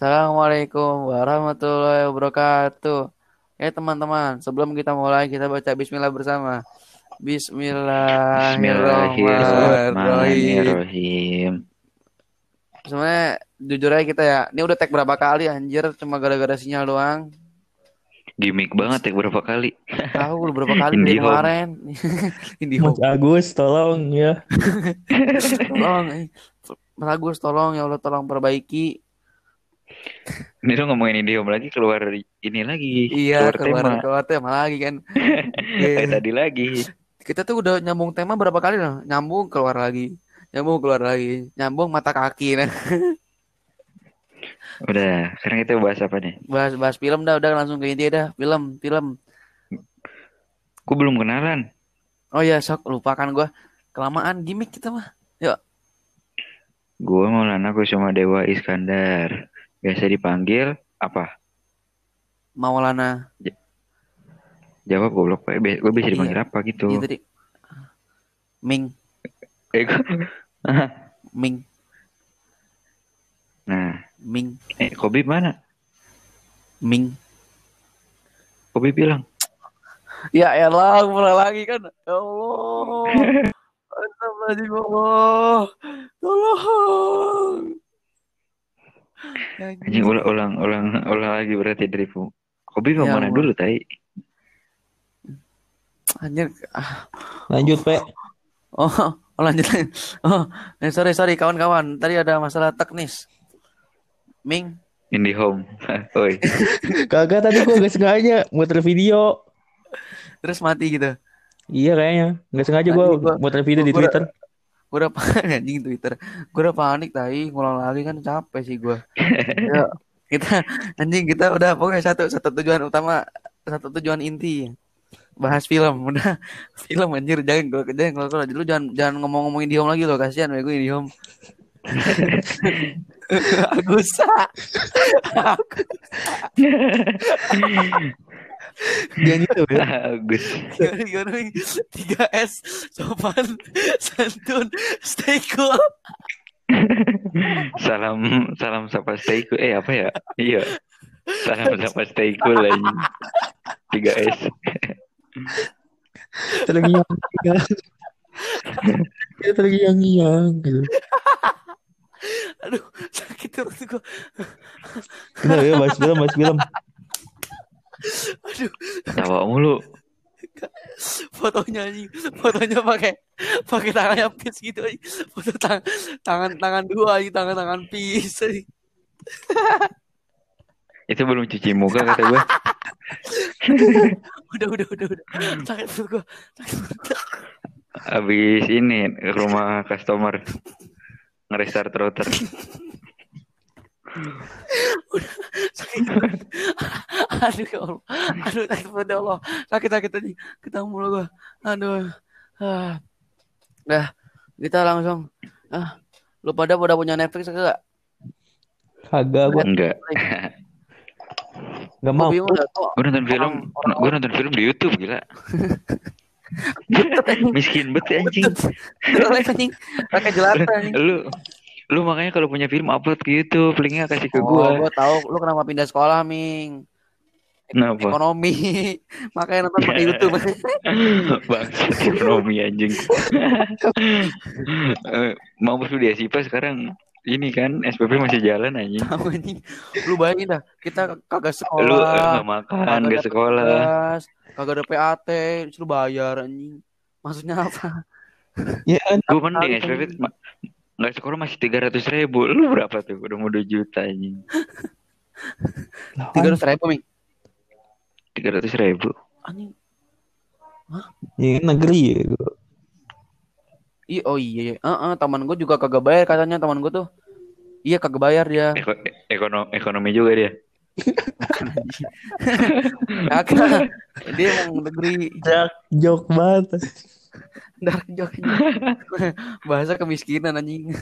Assalamualaikum warahmatullahi wabarakatuh. Ya teman-teman, sebelum kita mulai kita baca bismillah bersama. Bismillahirrahmanirrahim. Bismillahirrahmanirrahim. Sebenarnya jujur aja kita ya, ini udah tag berapa kali anjir, cuma gara-gara sinyal doang. Gimik banget ya berapa kali. Tahu udah berapa kali dari kemarin. Mas Agus tolong ya. tolong, eh. Mas Agus tolong ya Allah tolong perbaiki. Ini lu ngomongin Indihome lagi keluar ini lagi. Iya, keluar, keluar tema. keluar tema lagi kan. Kayak Iya. tadi lagi. Kita tuh udah nyambung tema berapa kali loh? Nyambung keluar lagi. Nyambung keluar lagi. Nyambung mata kaki nah. Udah, sekarang kita bahas apa nih? Bahas bahas film dah udah langsung ke inti dah. Film, film. Gue belum kenalan. Oh ya, sok lupakan gua. Kelamaan gimmick kita mah. Gue Maulana Kusuma Dewa Iskandar. Biasa dipanggil apa? Maulana. Jawab goblok Pak. Gue bisa Iya. dipanggil apa gitu. Iya tadi. Ming, Eh, Ming, Nah, Ming, eh Kobi mana? Ming. Kobi bilang. Ya elah, mulai lagi kan. Ya Allah. Astagfirullahaladzim, ya Allah. Tolong. Anjing ulang ulang ulang ulang lagi berarti dari mau Ya mana dulu tai? Anjir. ah. Lanjut, Pe. Oh, oh lanjut. lanjut. Oh, eh, sorry, sorry kawan-kawan. Tadi ada masalah teknis. Ming, Indihome. Oi. Kagak tadi gua gak sengaja muter video. terus mati gitu. Iya kayaknya. Gak sengaja gua muter video di gua- Twitter. Gue udah panik anjing Twitter. Gue udah panik tadi ngulang lagi kan capek sih gue. ya, kita anjing kita udah pokoknya satu satu tujuan utama, satu tujuan inti. Bahas film, udah film anjir jangan gue jangan kalau kalau lu jangan jangan ngomong-ngomongin di home lagi loh kasihan gue di home. Agusa. Dia gitu ya. Bagus. Gimana gimana Ming? 3S sopan santun stay cool. salam salam sapa stay cool. Eh apa ya? Iya. Salam sapa stay cool anjing. 3S. Terngiang. Dia terngiang-ngiang gitu. Aduh, sakit terus gue. Kenapa ya bahas film, bahas film. Aduh, Tawa mulu. fotonya anjing fotonya pakai pakai tangannya pis gitu anjing. foto tang tangan tangan dua anjing tangan tangan pis. Itu belum cuci muka kata gue. udah udah udah udah sakit perut sakit perut Habis ini ke rumah customer nge-restart router. sakit perut aduh ya Allah aduh perut ya Allah sakit sakit anjing ketemu mulu gua aduh ah. dah kita langsung ah lu pada udah punya Netflix kagak Kagak gua Enggak. gak Gua mau. Gue nonton film, Orang- gue nonton film di YouTube gila. Miskin banget anjing. Jelek anjing pakai jelata anjing Lu lu makanya kalau punya film upload ke YouTube, linknya kasih ke Oh, gua. gua tahu lu kenapa pindah sekolah, Ming. Kenapa? Ekonomi. Makanya nonton pakai YouTube. Bangsa ekonomi anjing. Eh, Mau lu di Asipa sekarang ini kan SPP masih jalan anjing. Tahu anjing. Lu bayangin dah, kita kagak Lu eh, sekolah, nggak makan, kagak nggak ada sekolah. tugas, kagak ada PAT, disuruh bayar anjing. Maksudnya apa? Ya Gue mending SPP nggak sekolah masih tiga ratus ribu. Lu berapa tuh? Udah mau 2 juta anjing. Tiga ratus ribu, Ming. Tiga ratus ribu. Anjing. Ya kan negeri ya. Iya, oh iya, iya. Heeh, teman gue juga kagak bayar katanya teman gue tuh. Iya kagak bayar dia. Eko- ekonomi, ekonomi juga dia. Kagak. dia emang negeri Jak jok banget. dark joke bahasa kemiskinan anjing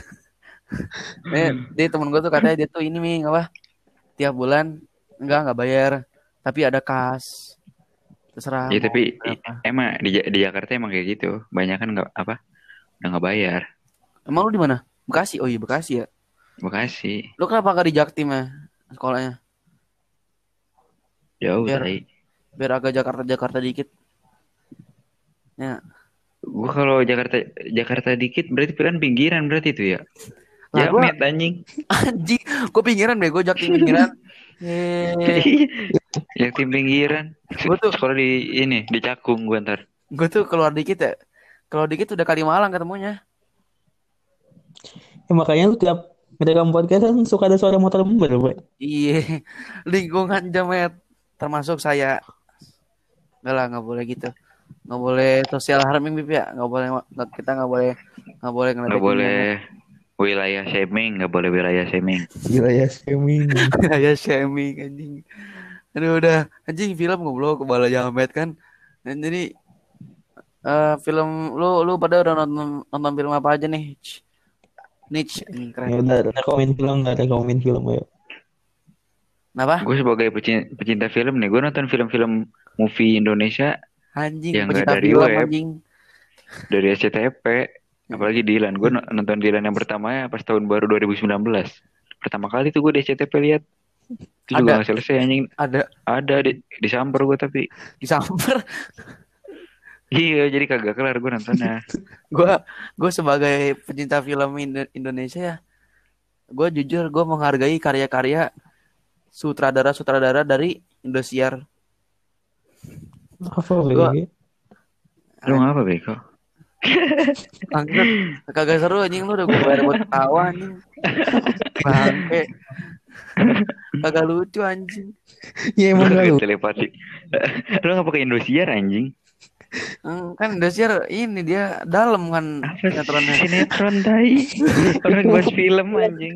eh dia temen gue tuh katanya dia tuh ini ming apa tiap bulan enggak enggak bayar tapi ada kas terserah Ya tapi berapa. emang di, di Jakarta emang kayak gitu. Banyak kan nggak apa udah nggak bayar. emang lu di mana Bekasi oh iya Bekasi ya Bekasi. lu kenapa gak di Jaktim ya sekolahnya. Jauh Biar- tai. Biar agak Jakarta-Jakarta dikit. Ya. Gua kalau Jakarta Jakarta dikit berarti pilihan pinggiran berarti itu ya. Lah, Ya gua- anjing. Anjing, gue pinggiran deh, gue jak pinggiran. Eh, Yang tim pinggiran. Gua tuh- Sekolah di ini di Cakung gua ntar. gue tuh keluar dikit ya. Keluar dikit udah Kalimalang ketemunya. Ya, makanya lu tiap merekam podcast kan suka ada suara motor member, Pak. Iya, lingkungan jamet termasuk saya. Enggak lah, nggak boleh gitu. Nggak boleh social harming Bib ya. Nggak boleh nggak- kita nggak boleh nggak boleh Nggak boleh wilayah shaming, nggak boleh wilayah shaming. Gila ya, shaming. ya shaming anjing. Aduh udah anjing film goblok kepala jamet kan. Dan jadi eh film lu lu pada udah nonton nonton film apa aja nih? Ch. Niche anjing Ya keren. udah, rekomen film nggak rekomen film ya. Kenapa? Gue sebagai pecinta, pecinta film nih, gue nonton film-film movie Indonesia Anjing Yang pecinta nggak dari film web. anjing. dari SCTP, apalagi Dilan. Gue nonton Dilan yang pertama ya pas tahun baru 2019. Pertama kali tuh gue di SCTP lihat. Itu juga Ada. nggak selesai anjing. Ada Ada di, disamper gue tapi. disamper. Iya, jadi kagak kelar gue nontonnya. Gua gue sebagai pecinta film Indo- Indonesia ya. Gue jujur gue menghargai karya-karya sutradara-sutradara dari Indosiar. Apa Gua- lagi? Lu ngapa beko? Bangsat, kagak seru anjing lu udah gue bayar buat ketawa anjing. Bangke. Kagak lucu anjing. Ya emang Lu telepati. Lu ngapa ke Indosiar anjing? Hmm, Kan Indosiar ini dia dalam kan sinetronnya. sinetron tai? Orang bahas film anjing.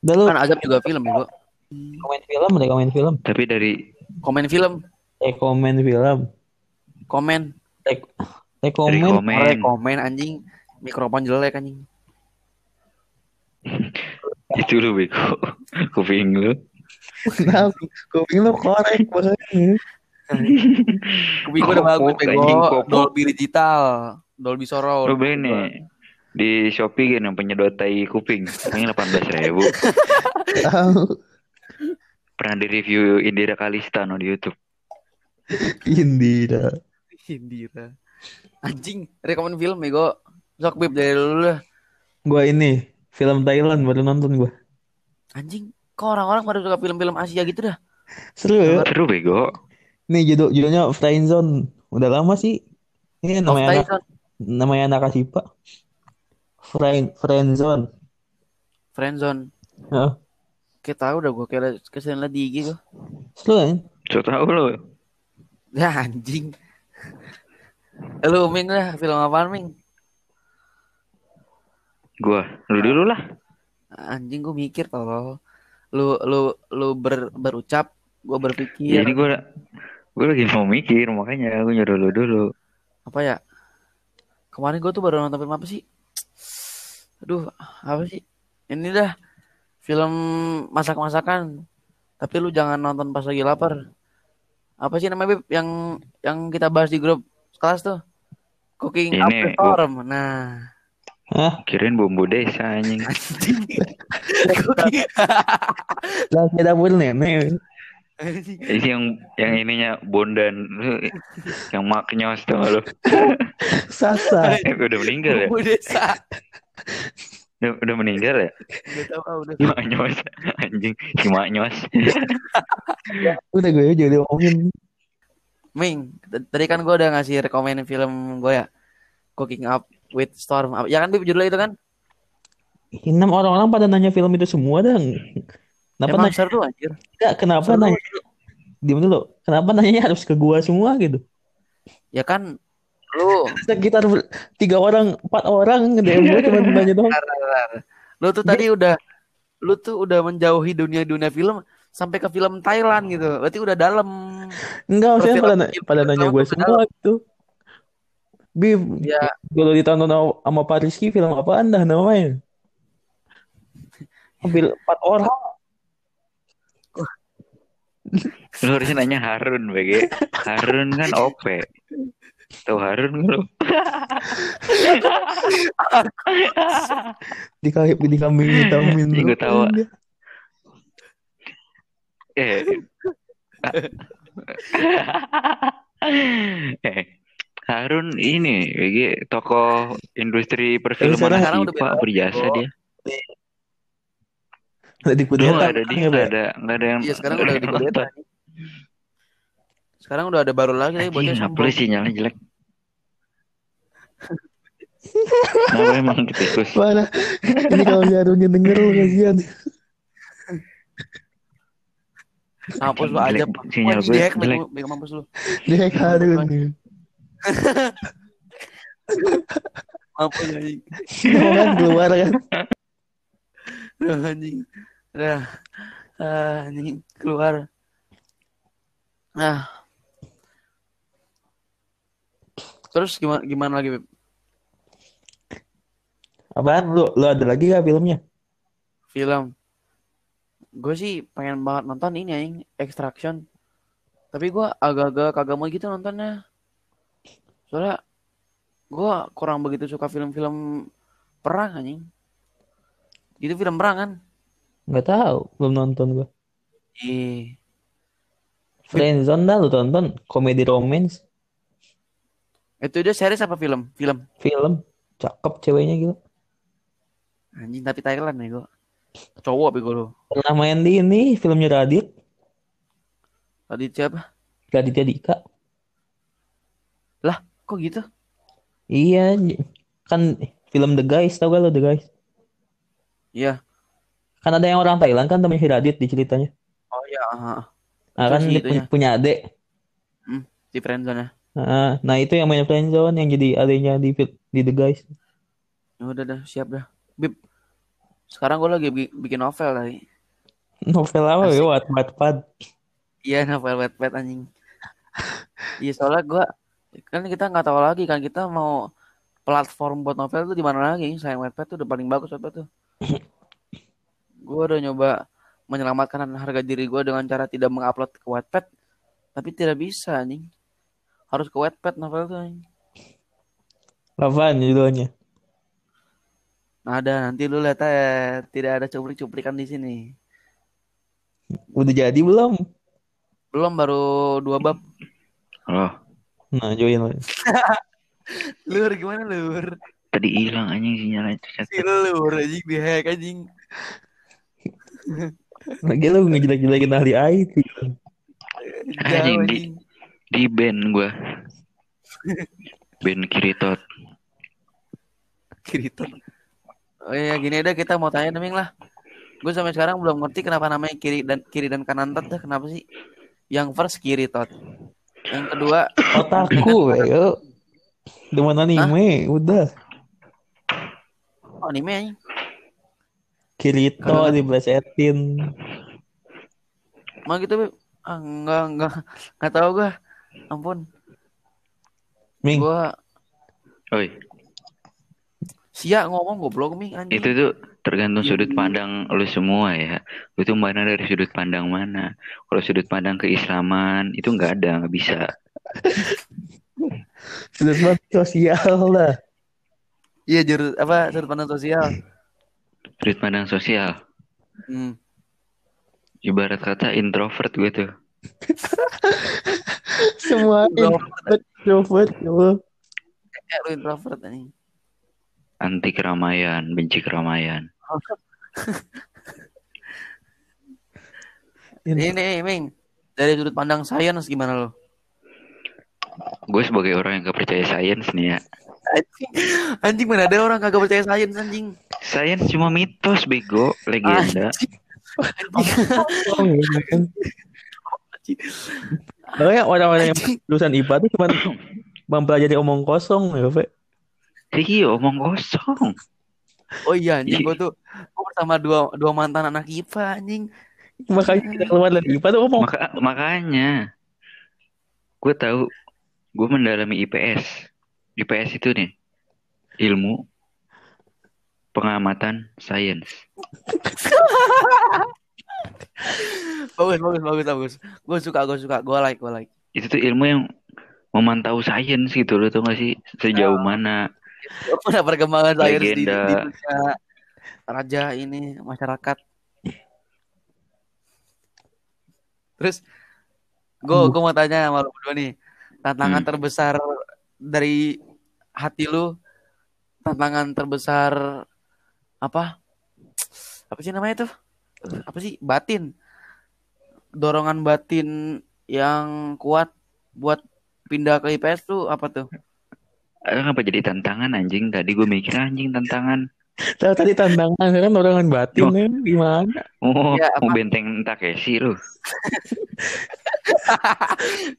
Udah lu Kan Azab juga film ya, Bu. komen film, rekomen film. Tapi dari Komen film, Rekomen film. Komen, Rek rekomen. Rekomen. Ore, komen anjing. Mikrofon jelek anjing. itu lu beko. Kuping lu. Nah, kuping lu korek. Kuping gue udah bagus, bego. Dolby digital, Dolby Surround. Lu beli nih di Shopee kan yang penyedot tai kuping. Ini 18 ribu. Tahu. Pernah di review Indira Kalista no di YouTube. Indira. Indira. Anjing, rekomen film bego. Sok bib dari dulu lah. Gua ini film Thailand baru nonton gua. Anjing, kok orang-orang pada suka film-film Asia gitu dah. Seru ya. Seru bego. Nih judul judulnya Friendzone. Udah lama sih. Ini Of namanya anak, namanya anak Asipa. Friend Friendzone. Friendzone. Heeh. Kayak tahu dah gue kayak ke sini lah di IG gue. Seru kan? So tau lu. Ya anjing. Lu Ming lah, film apaan Ming? Gua, lu dulu lah. Anjing gue mikir tolol. Lu lu lu ber, berucap, gue Ya, berpikir ini gua gua lagi mau mikir makanya gua nyuruh lu dulu. apa ya? Kemarin gue tuh baru nonton film apa sih? Aduh, apa sih? Ini dah film masak-masakan. Tapi lu jangan nonton pas lagi lapar. Apa sih namanya Beb? Yang yang kita bahas di grup kelas tuh? Cooking Up Ini, the Storm. Nah, Hah? Kirain bumbu desa anjing. Lah nenek. anjing. Ini yang yang ininya bondan yang maknyos tuh lu. Sasa. Eh, udah meninggal ya? Bumbu desa. Udah, udah meninggal ya? Udah tahu ah, udah. Maknyos anjing si maknyos. Udah gue aja udah ngomongin. Ming, tadi kan gue udah ngasih rekomen film gue ya. Cooking Up with Storm. Ya kan Bib judulnya itu kan? Enam orang-orang pada nanya film itu semua dah. Kenapa Emang nanya? seru anjir. Enggak, kenapa Seru. nanya? Diam dulu. Kenapa nanyanya harus ke gua semua gitu? Ya kan lu Sekitar tiga orang, empat orang nge-DM gue cuma nanya doang. Lu tuh tadi udah lu tuh udah menjauhi dunia-dunia film sampai ke film Thailand gitu. Berarti udah dalam. Enggak, maksudnya pada, na- pada nanya gue semua gitu. Bib, Ya, kalau ditonton sama- Pak Rizky film apaan dah namanya? Hampir empat orang. Lu harusnya nanya Harun BG. Harun kan OP. Tahu Harun lu? Di di kambing hitamin. Ih, gua tahu. eh. eh. Harun ini BG tokoh industri perfilman sekarang udah Pak berjasa dia. Di Dulu kudeta. nggak ada dia nggak, nggak Be? ada nggak ada yang Iya sekarang udah di kudeta. Sekarang udah ada baru lagi nih bocah sombong. apa sinyalnya jelek? Kenapa emang ketikus? Mana? Ini kalau Harunnya denger lu kasihan. Mampus lu Jelek, aja. sinyal gue jelek. bego mampus lu. Dia Harun. Mampus anjing. kan keluar kan. Aduh, anjing. Udah. Ah, anjing keluar. Nah. Terus gimana gimana lagi, Beb? Apaan lu? Lu ada lagi gak filmnya? Film. Gue sih pengen banget nonton ini anjing, Extraction. Tapi gue agak-agak kagak mau gitu nontonnya. Soalnya gue kurang begitu suka film-film perang anjing. Itu film perang kan? Gak tahu, belum nonton gua. Ih. Friendzone dah lu tonton, komedi romance, Itu dia series apa film? Film. film, cakep ceweknya gitu. Anjing tapi Thailand nih gue. Cowok gue lu. Pernah main di ini filmnya Radit, Tadi siapa? Raditya Dika. Lah, kok gitu? Iya, kan film The Guys, tau gak lo The Guys? Iya. Kan ada yang orang Thailand kan temennya si Radit di ceritanya. Oh iya, ah, Nah kan dia itunya. punya, punya adek. di friendzone ya. Nah, nah itu yang main Friendzone yang jadi adeknya di di The Guys. Ya udah dah, siap dah. Bib. Sekarang gue lagi bi- bikin novel tadi. Novel apa ya? Wattpad. Wattpad. Iya, novel Wattpad anjing. Iya, soalnya gue kan kita nggak tahu lagi kan kita mau platform buat novel tuh di mana lagi. Sayang Wattpad tuh udah paling bagus Wattpad tuh. Gue udah nyoba menyelamatkan harga diri gue dengan cara tidak mengupload ke Wattpad, tapi tidak bisa anjing. Harus ke Wattpad novel tuh. Apaan judulnya? Nah, ada nanti lu lihat aja tidak ada cuplik-cuplikan di sini. Udah jadi belum? Belum baru dua bab. Oh, Nah, join lo. Lur gimana lur? tadi hilang anjing sinyalnya. Si lur anjing dihack anjing. Lagi lu ngejelek-jelekin ahli IT. Anjing, anjing. Di band gua. band Kiritot. Kiriton. Oh iya gini deh kita mau tanya Deming lah. Gue sampai sekarang belum ngerti kenapa namanya kiri dan kiri dan kanan tot dah kenapa sih? Yang first kiri tot. Yang kedua Otaku, yo. Demen anime, udah. oh, anime. Kirito Kalau- diplesetin. Mau gitu Beb? Ah, enggak enggak enggak tahu gue. Ampun. Ming, Gua Oi, sia ngomong goblok Ming anjing. itu tuh tergantung Iya. sudut pandang lu semua ya. Lu tuh mana dari sudut pandang mana? Kalau sudut pandang keislaman itu nggak ada, nggak bisa. sudut pandang sosial lah. Iya jurus apa sudut pandang sosial. Sudut pandang sosial. Hmm. Ibarat kata introvert gue tuh. Semua Introvert. introvert. Ya, lu introvert anjing. Anti keramaian, benci keramaian. Ini Ming dari sudut pandang sains gimana lo? Gue sebagai orang yang gak percaya sains nih ya. Anjing, anjing mana ada orang kagak percaya sains anjing. Sains cuma mitos, bego, legenda. Anjing. Oh, Pokoknya orang-orang yang lulusan IPA tuh cuma mempelajari omong kosong ya, Fe. Iya, omong kosong. Oh iya anjing Iya. gue tuh gue bersama dua dua mantan anak IPA anjing. Makanya kita keluar dari IPA tuh omong Maka, makanya gue tahu gue mendalami IPS. IPS itu nih ilmu pengamatan sains. Bagus bagus bagus bagus. Gue suka gue suka gue like gue like. Itu tuh ilmu yang memantau sains gitu loh tau gak sih sejauh mana Mana perkembangan sains di, di dunia raja ini masyarakat. Terus gue Aduh. gue mau tanya sama lu berdua nih, tantangan Hmm. terbesar dari hati lu, tantangan terbesar apa? Apa sih namanya tuh? Apa sih? Batin. Dorongan batin yang kuat buat pindah ke IPS tuh apa tuh? Eh, Kenapa jadi tantangan anjing? Tadi gue mikir anjing tantangan. Tahu tadi tantangan kan dorongan batin ya. Gimana? Oh, Ya, mau apa? benteng Takeshi lu.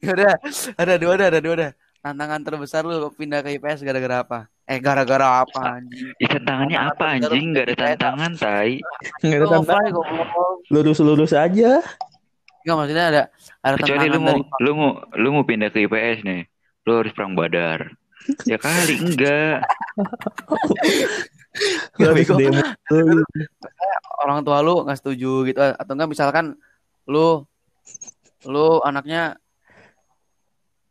Ya udah, ada dua ada dua dah. Tantangan terbesar lu pindah ke IPS gara-gara apa? Eh, gara-gara apa anjing? Ih, tantangannya Tantangan apa anjing? Gak ada tantangan, tai. Nggak ada Lu tantangan. Lurus-lurus aja. Enggak maksudnya ada ada Kecuali lu tantangan mau dari lu mau lu mau pindah ke IPS nih. Lu harus perang badar. Ya kali enggak. Ya, Harus bego. demo dulu. orang tua lu nggak setuju gitu atau enggak misalkan lu lu anaknya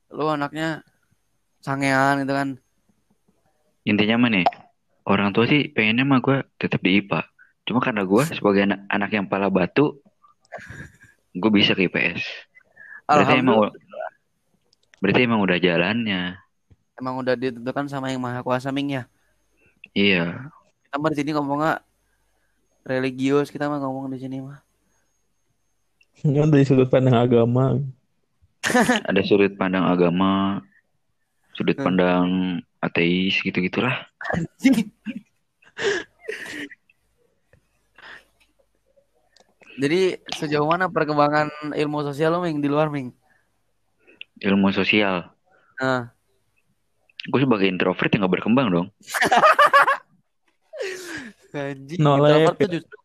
lu anaknya sangean gitu kan. Intinya mah nih, orang tua sih pengennya mah gue tetap di IPA. Cuma karena gue sebagai anak, anak yang pala batu, gue bisa ke IPS. Berarti emang Alhamdulillah berarti emang udah jalannya. emang udah ditentukan sama yang maha kuasa Ming ya. Iya. Kita mah di sini ngomongnya religius, kita mah ngomong di sini mah. Kan dari sudut pandang agama. Ada sudut pandang agama, sudut Hmm. pandang ateis gitu-gitulah. Jadi sejauh mana perkembangan ilmu sosial lo Ming di luar Ming? Ilmu sosial. Nah, Gue sebagai introvert yang gak berkembang dong. anjing, No introvert tuh justru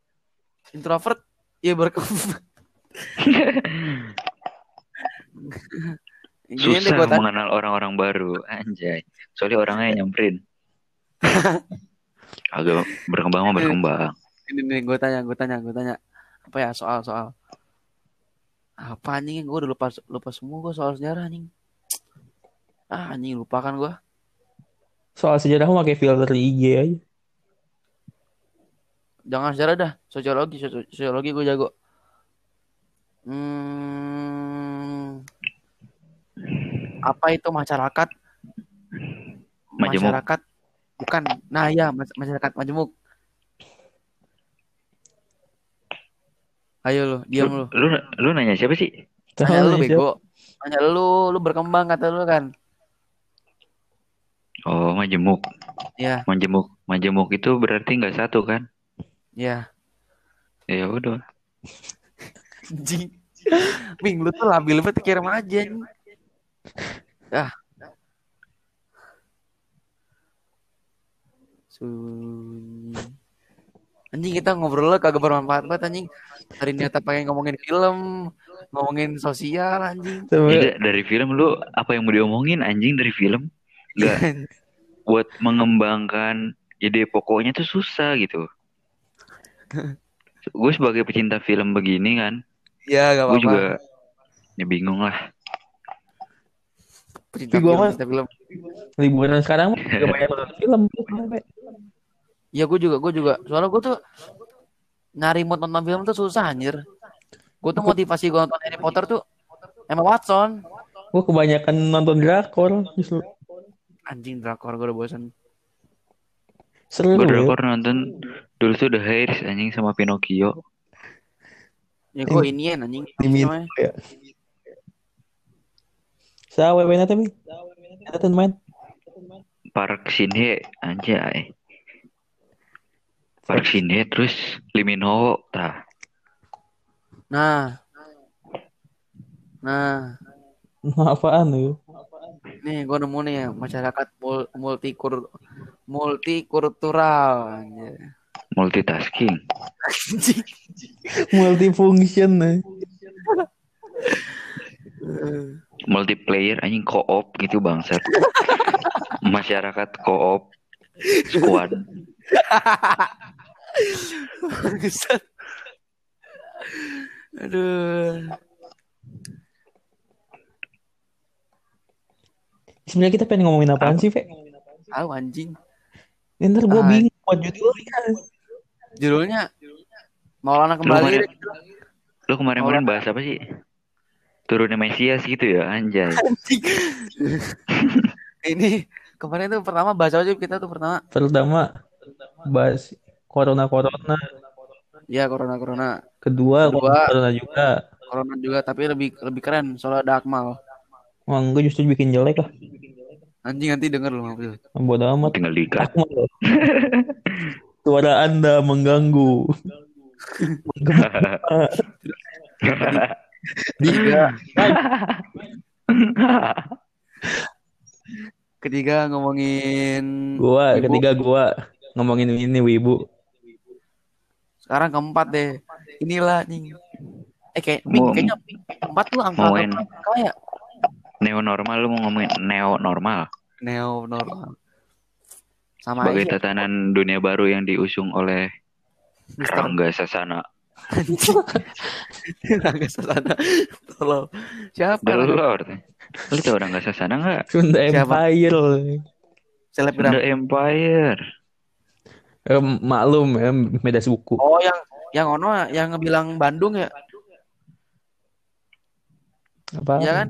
introvert ya berkembang. Gini Susah gua mengenal orang-orang baru, anjay. Soalnya orangnya yang nyamperin. Agak berkembang mah berkembang. ini nih gue tanya, gue tanya, gue tanya. Apa ya soal-soal? Apa anjing? Gue udah lupa lupa semua gue soal sejarah anjing. Ah anjing lupa kan gue. Soal sejarah mah pakai filter IG aja. Jangan sejarah dah, sosiologi, sosio- sosiologi gue jago. Hmm, apa itu masyarakat? Majemuk. Masyarakat bukan. Nah ya mas- masyarakat majemuk. Ayo lu, diam lu. Lu, lu, lu nanya siapa sih? Tanya lu nih, bego. Tanya lu, lu berkembang kata lu kan. Oh, majemuk. Ya, Majemuk. Majemuk itu berarti nggak satu kan? ya. Ya udah. Anjing. Bing, lu tuh labil banget kirim aja. Ah. Sunyi. Anjing kita ngobrol kagak bermanfaat banget anjing. Hari ini kita pengen ngomongin film, ngomongin sosial anjing. Tidak dari film lu apa yang mau diomongin anjing dari film? Nggak buat mengembangkan ide pokoknya tuh susah gitu. Gue sebagai pecinta film begini kan, ya gak gue apa-apa. juga ya bingung lah. Pecinta Tapi gua film, mah- pecinta film. Liburan sekarang mah juga banyak nonton film. Ya gue juga, gue juga. Soalnya gue tuh nyari mood nonton film tuh susah anjir. Gue tuh motivasi gue nonton Harry Potter tuh Emma Watson. Gue kebanyakan nonton drakor. Justru Anjing drakor gue udah bosan. seru Gue ya. drakor nonton dulu tuh The Hairs anjing sama Pinocchio. Ya gue inian anjing. Namanya? ya. Sa wewe na tapi. Nonton main. Park Shin Hye anjay. Park Hye terus Lee Min Ho tah. Nah. Nah. Apaan lu? Nih gue nemu nih ya. Masyarakat mul- multikur multikultural. anjir. multitasking. Multifunction eh. Multiplayer anjing co-op gitu bangsat. Masyarakat co-op squad. Aduh. Sebenarnya kita pengen ngomongin apaan sih, Fe? Tahu anjing. Ntar gue Ah. bingung buat judulnya. Judulnya Maulana kembali. kemarin- Lu kemarin-kemarin bahas apa sih? Turunnya Mesias gitu ya, anjay. Ini kemarin tuh pertama bahas sih kita tuh pertama? Pertama bahas corona corona. Ya corona corona. Kedua, Kedua. corona juga. Corona juga tapi lebih lebih keren soalnya ada Akmal. Wah, enggak justru bikin jelek lah. Anjing nanti denger lu maksudnya. Bodo amat. Tinggal diikat. Akmal. Suara Anda mengganggu. Tiga. Ketiga ngomongin Gua Ibu. ketiga gua ngomongin ini wibu. Sekarang keempat deh. Inilah nih. Eh kayak Mau- kayaknya keempat tuh angka mau main- kayak neo normal lu mau ngomongin neo normal neo normal. Sama sebagai aja. tatanan dunia baru yang diusung oleh Mister Rangga Sasana. Rangga Sasana. Tolong. Siapa? The? Lord. Lu tau Rangga Sasana nggak? Sunda Siapa? Empire. Selebgram. The Empire. Eh, maklum ya beda suku. Oh yang yang ono yang ngebilang Bandung ya? Apa? Iya kan?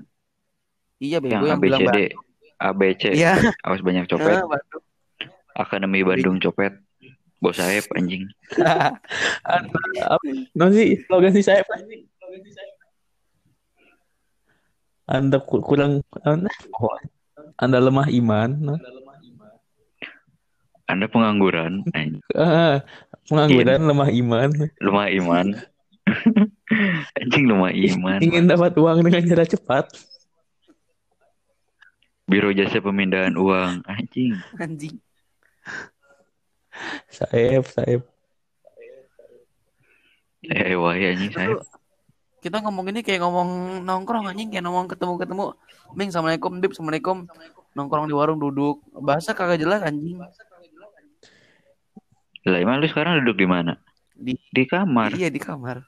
Iya bego Yang yang, bilang ABCD. Bandung. ABC. Iya. Awas banyak copet. Bandung. Akademi Bandung copet. Bos Saeb anjing. Apa? Non sih slogan si saya. Anda ku- kurang Anda, Anda lemah iman. Anda pengangguran. anjing. Ah, pengangguran Iya. lemah iman. Lemah iman. anjing lemah iman. Ingin dapat uang dengan cara cepat. Biro jasa pemindahan uang. Anjing. Anjing. Saeb, Saeb. Eh, wah anjing Kita saya. tuh- Kita ngomong ini kayak ngomong nongkrong anjing kayak ngomong ketemu-ketemu. Ming, assalamualaikum, Dip, assalamualaikum. Nongkrong di warung duduk. Bahasa kagak jelas anjing. Lah emang lu sekarang duduk di mana? Di Di kamar. iya di kamar.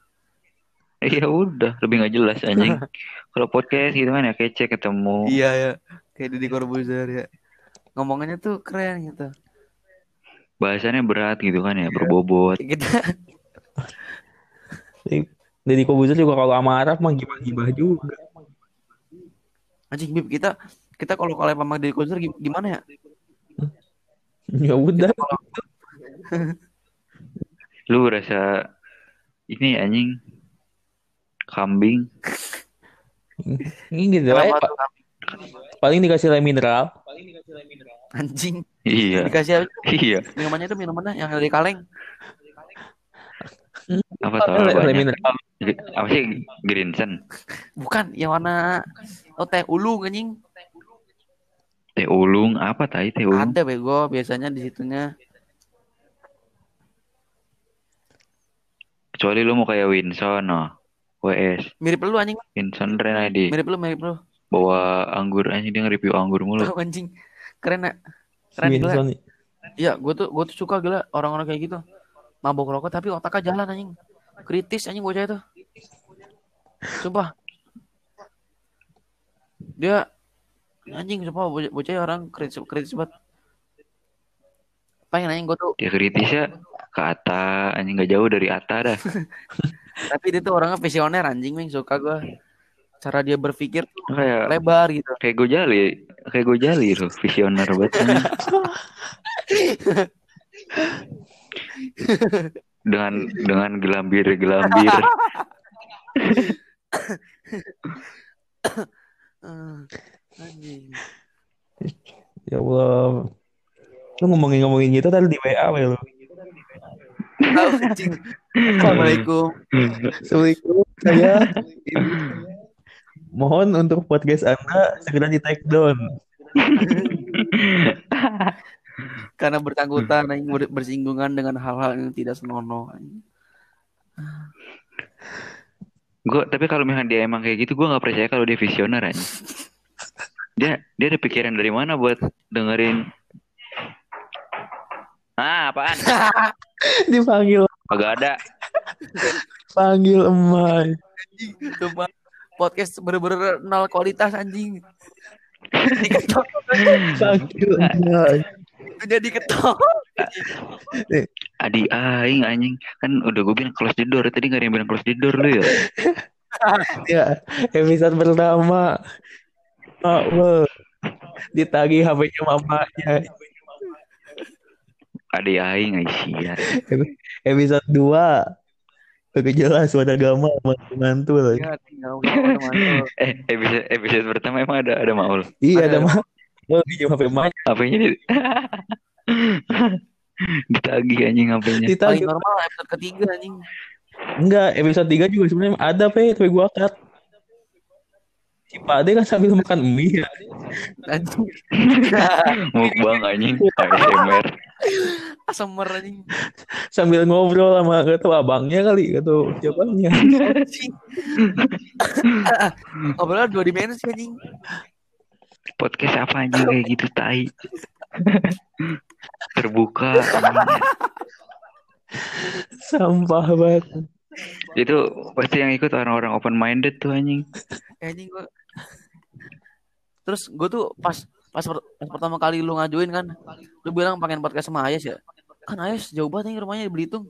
Iya udah, lebih nggak jelas anjing. Kalau podcast gitu kan ya kece ketemu. Iya ya. Kayak Deddy Corbuzier ya. Ngomongannya tuh keren gitu. Bahasannya berat gitu kan ya, berbobot. Kayak kita Jadi Kobuzer juga kalau sama Arab mah gibah-gibah juga. anjing Bib kita kita kalau kalau sama Deddy Corbuzier gi- gimana ya? Ya udah. Lu rasa ini anjing kambing. Ini gitu aja, Kenapa Pak. tuh kambing? Paling dikasih air mineral. Anjing. Iya, Dikasih apa? iya. Minumannya tuh minumannya yang dari kaleng. Apa mineral. Apa sih Greensen? Bukan, yang warna oh teh ulung anjing. Teh ulung apa tai teh ulung? Ada bego biasanya di situnya. Kecuali lu mau kayak Winson, oh. WS. Mirip lu anjing. Winson Renadi. Mirip lu, mirip lu. Bawa anggur anjing dia nge-review anggur mulu. Tahu anjing. Keren ya. Keren gila. Iya, gue tuh gue tuh suka gila orang-orang kayak gitu. Mabok rokok tapi otaknya jalan anjing. Kritis anjing bocah itu. Sumpah. Dia anjing sumpah bocah, bocah orang kritis kritis banget. Pengen anjing gue tuh, Dia kritisnya ke Ata, anjing gak jauh dari Ata dah. tapi dia tuh orangnya visioner anjing, Ming. Suka gue. Cara dia berpikir kayak lebar gitu. kayak Gojali, kayak Gojali loh, visioner banget. dengan dengan gelambir gelambir Eh. Ya Allah. Lu ngomongin-ngomongin gitu tadi di WA lu. Anjing. Assalamualaikum. Assalamualaikum. Saya mohon untuk podcast Anda segera di take down. Karena bersangkutan anjing ber- bersinggungan dengan hal-hal yang tidak senonoh. gue tapi kalau misalnya dia emang kayak gitu gue nggak percaya kalau dia visioner aja dia dia ada pikiran dari mana buat dengerin ah apaan Dipanggil agak ada panggil emai. Sumpah, podcast bener-bener nol kualitas anjing. diketok jadi ketok Adi aing anjing kan udah gue bilang close the door tadi gak ada yang bilang close the door lu ya Ya, episode pertama. Oh, wow. Ditagih HP-nya mamanya. Adi aing Aisyah Episode 2. Oke jelas buat agama mantu mantul. ya eh episode episode pertama emang ada ada Maul Iya Ada. ada mah. Mau pinjam HP mamanya apanya di ditagih anjing ditagih. normal episode ketiga anjing Enggak, episode 3 juga sebenarnya ada pe, tapi gua cut. Si Pak Ade kan sambil makan mie ya. anjing mukbang anjing. ASMR asemer anjing. Sambil ngobrol sama gak tau abangnya kali, gak tau siapanya. ngobrol dua dimensi anjing. Podcast apa anjing? Kayak gitu tai. Terbuka anjing. Sampah banget. itu pasti yang ikut orang-orang open minded tuh anjing. Anjing gua terus gue tuh pas pas, per- pas pertama kali lu ngajuin kan lu bilang pengen podcast sama Ayas ya? Kan Ayas jauh banget nih rumahnya di Belitung.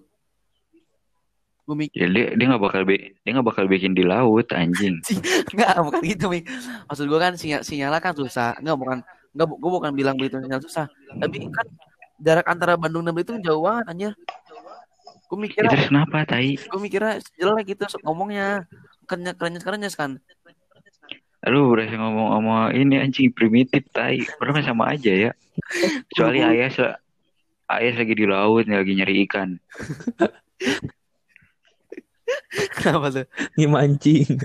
Gue mikir. Ya dia dia nggak bakal bi- dia nggak bakal bikin di laut anjing. Nggak bukan gitu mi. Maksud gue kan sinyal sinyalnya kan susah. Nggak bukan nggak gue bukan bilang Belitung sinyal susah. Tapi kan jarak antara Bandung dan Belitung jauh banget anjir. Gue ya, mikirnya terus kenapa tai? gue mikirnya jelek gitu ngomongnya. Kerennya kerennya kerennya kan lu berasa ngomong sama ini anjing primitif tai. Padahal sama aja ya. Kecuali Ayas Ayas lagi di laut lagi nyari ikan. Kenapa tuh? Ini mancing.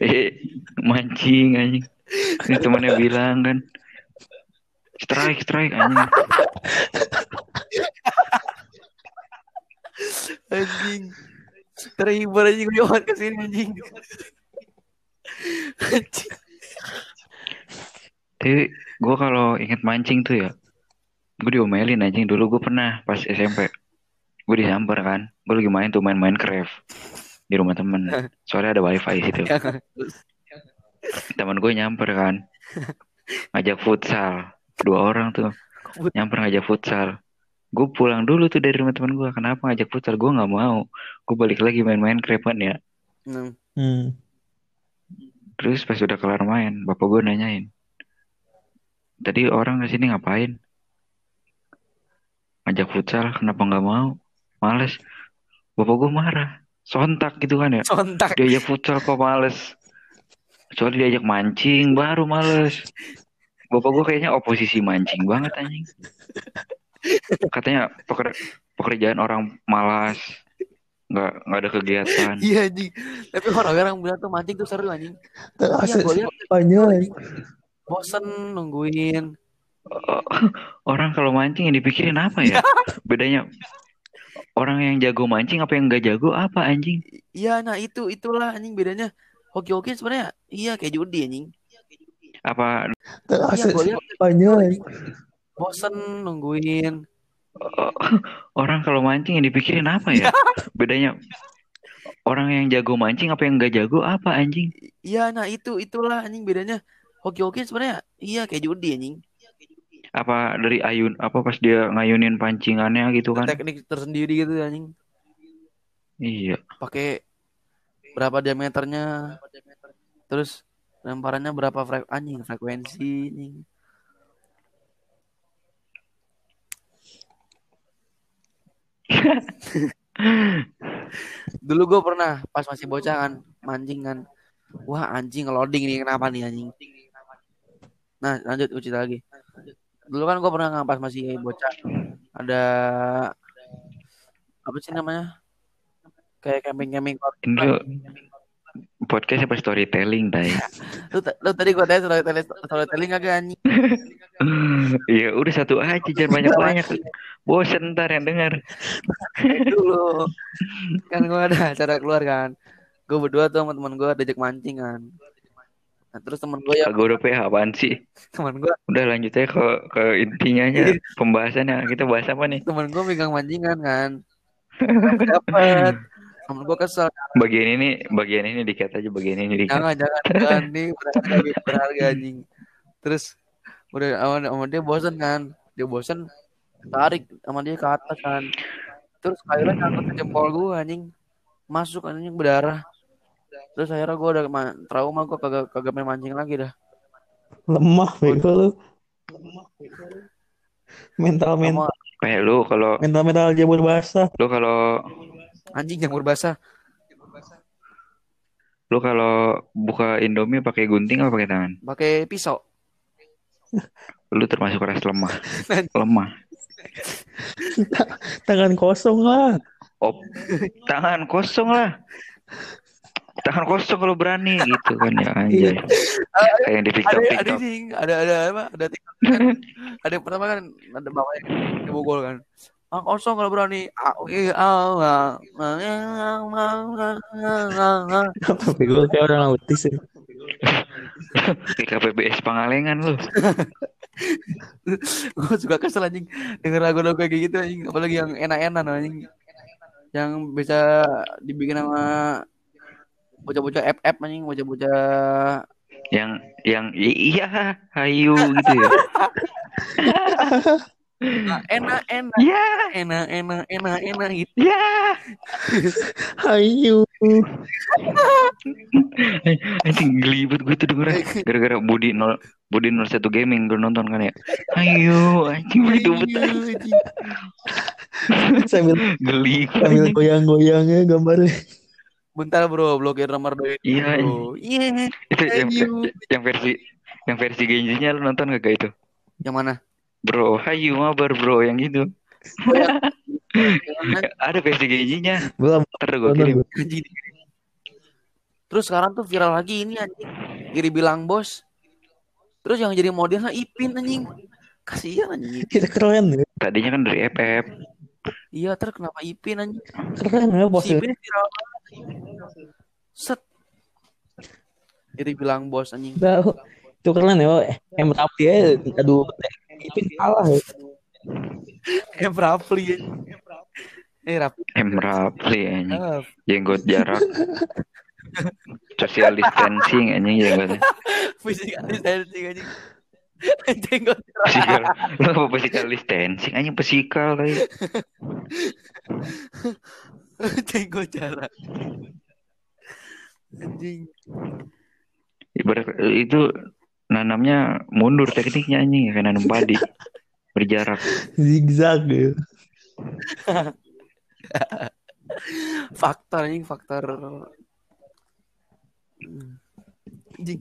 eh mancing anjing. Ini temannya bilang kan. Strike strike anjing. Anjing. Terhibur anjing. Gue jalan ke sini anjing anjing tapi gue kalau inget mancing tuh ya gue diomelin anjing. Dulu gue pernah pas SMP gue disamper kan. Gue lagi main tuh main Minecraft di rumah temen. Soalnya ada wifi situ. Teman gue nyamper kan. Ngajak futsal. Dua orang tuh. Nyamper ngajak futsal. Gue pulang dulu tuh dari rumah teman gue kenapa ngajak futsal? Gue nggak mau. Gue balik lagi main Minecraft kan ya. Hmm. Terus pas udah kelar main bapak gue nanyain tadi orang ke sini ngapain? Ngajak futsal kenapa nggak mau? Males. Bapak gue marah sontak gitu kan ya. Sontak. Diajak futsal kok males? Soalnya diajak mancing baru males. Bapak gue kayaknya oposisi mancing banget anjing. Katanya peker- pekerjaan orang malas nggak nggak ada kegiatan. Iya anjing. Tapi orang-orang bilang tuh mancing tuh seru anjing. Yang gue lihat bosen nungguin. Orang kalau mancing yang dipikirin apa ya? Bedanya orang yang jago mancing apa yang nggak jago apa anjing? Iya nah itu itulah anjing bedanya. Hoki-hoki sebenarnya iya kayak judi anjing. Apa? Yang gue lihat bosen nungguin orang kalau mancing yang dipikirin apa ya? Bedanya orang yang jago mancing apa yang nggak jago apa anjing? Iya nah itu itulah anjing bedanya. Hoki-hoki sebenarnya iya kayak judi anjing. Apa dari ayun apa pas dia ngayunin pancingannya gitu kan? Teknik tersendiri gitu anjing. Iya. Pakai berapa diameternya? Terus lemparannya berapa frek anjing frekuensi anjing dulu gue pernah pas masih bocah kan mancing kan. Wah anjing loading nih kenapa nih anjing? Nah lanjut cerita lagi. Dulu kan gue pernah nggak pas masih bocah ada apa sih namanya? Kayak camping camping lu podcast apa storytelling tay lu, lu tadi gue tanya storytelling storytelling agak anjing? Iya udah satu aja jangan banyak banyak bosen ntar yang denger. Dulu kan gue ada acara keluar kan. Gue berdua tuh sama teman gue diajak mancing kan. Nah, terus teman gue ya Kagak udah PH apaan sih? Teman gue udah lanjut aja ke ke intinya aja pembahasannya. Kita bahas apa nih? Teman gue megang mancingan kan. Dapat temen gue kesel. Bagian ini bagian ini dikat aja bagian ini dikat jangan jangan jangan. Nih berharga berharga anjing. Terus udah sama, sama dia bosan kan? Dia bosan tarik sama dia ke atas kan? Terus akhirnya nyangkut ke jempol gue anjing. Masuk anjing berdarah. Terus akhirnya gue udah ma- trauma gue kagak kagak main mancing lagi dah. Lemah bego lu. Mental mental. Kayak lu kalau mental mental jamur basah. lu kalau anjing jamur basah lu kalau buka Indomie pakai gunting apa pakai tangan? pakai pisau Lu termasuk ras lemah. Lemah. Tangan kosong lah. Op, tangan kosong lah. Tangan kosong kalau berani gitu kan ya anjay. Kayak yang di ada TikTok ada TikTok. anjing ada ada apa ada TikTok kan ada yang pertama kan ada bapaknya di Bogor kan ah kosong kalau berani ah oke ah Apa bego kayak orang autis. Di KPBS Pangalengan lu. gue suka kesel anjing denger lagu-lagu kayak gitu anjing apalagi yang enak-enak anjing yang bisa dibikin sama bocah-bocah FF anjing bocah-bocah Yang yang iya hayu gitu ya. enak enak Ya, enak enak enak enak gitu ya. Ayo. Anjing gelibet gue tuh denger gara-gara Budi nol Budi 01 gaming gue nonton kan ya. Ayo, anjing begitu betul. Sambil Geli. sambil goyang-goyangnya gambarnya. bentar bro blokir nomor dua Iya, iya Itu yang, Ayo. yang versi yang versi Genjinya lu nonton gak itu? yang mana Bro, hayu mabar bro yang gitu. Ada versi Genjinya. Belum Ntar gue kirim. Terus sekarang tuh viral lagi ini anjing. Iri bilang bos. Terus yang jadi modelnya Ipin anjing. Kasihan anjing. kita keren ya. Tadinya kan dari FF. Iya, terus kenapa Ipin anjing? Keren ya Si bosnya. Ipin viral banget. Set. Iri bilang bos anjing. Udah, itu keren ya. Em tapi ya, aduh, Ipin kalah ya. Eh, Rafli. Eh, Rafli. M Rapli anjing. Ah, Jenggot jarak. Social distancing anjing jenggotnya. Physical distancing anjing. Jenggot Physical. Lu apa physical distancing anjing physical tadi. Jenggot jarak. Anjing. Ibarat itu nanamnya mundur tekniknya anjing kayak nanam padi. Berjarak. Zigzag ya. faktor anjing faktor anjing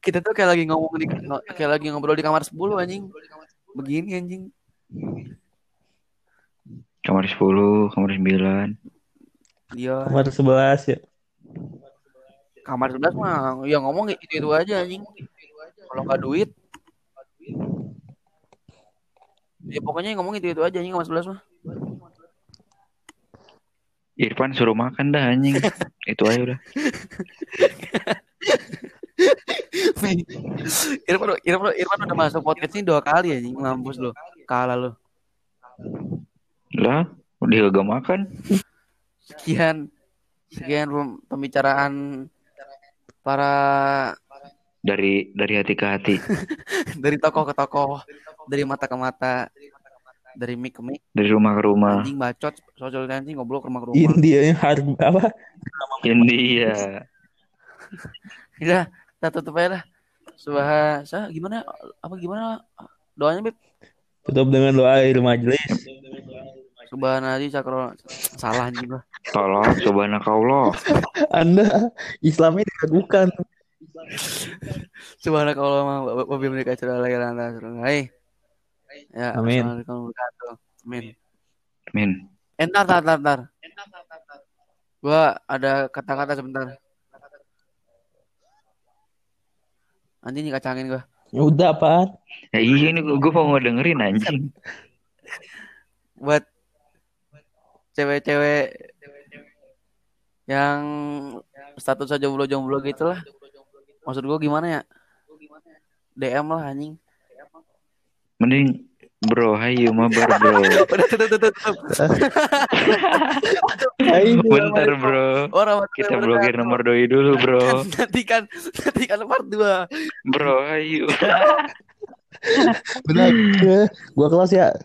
kita tuh kayak lagi ngomong di kayak lagi ngobrol di kamar 10 anjing begini anjing Kamar 10, kamar 9. dia Kamar 11 ya. kamar 11 mah ya ngomong itu itu aja anjing kalau nggak duit ya pokoknya yang ngomong itu itu aja anjing kamar 11 mah Irfan suruh makan dah anjing. Itu aja udah. Irfan, Irfan, Irfan udah masuk podcast ini dua kali anjing mampus lo kalah lo Lah, dia gak makan. sekian sekian pem- pembicaraan para Dari dari hati ke hati. dari tokoh ke tokoh dari mata ke mata dari mic ke mic Dari rumah ke rumah. anjing bacot social distancing ngobrol ke rumah ke rumah India yang harga apa? India. udah kita tutup aja lah subhasa gimana apa gimana doanya beb Tutup dengan doa akhir majelis. subhanallah cakro salah anjing gua Tolong subhanakallah. Anda Islamnya diragukan. Kalau mau wabil mereka cerah lagi lantas hai ya Amin. amin Min. Eh, ntar, ntar, ntar, ntar. Gua ada kata-kata sebentar. Anjing nih kacangin gua. Ya udah apaan? Ya iya ini gue mau ngedengerin anjing. Buat cewek-cewek yang status aja jomblo-jomblo gitu lah. Maksud gua gimana ya? DM lah anjing. Mending Bro, hayu mabar bro. Bentar bro. Orang Kita blokir nomor doi dulu bro. Nanti kan nanti kan part 2. Bro, hayu. Benar. Gua kelas ya.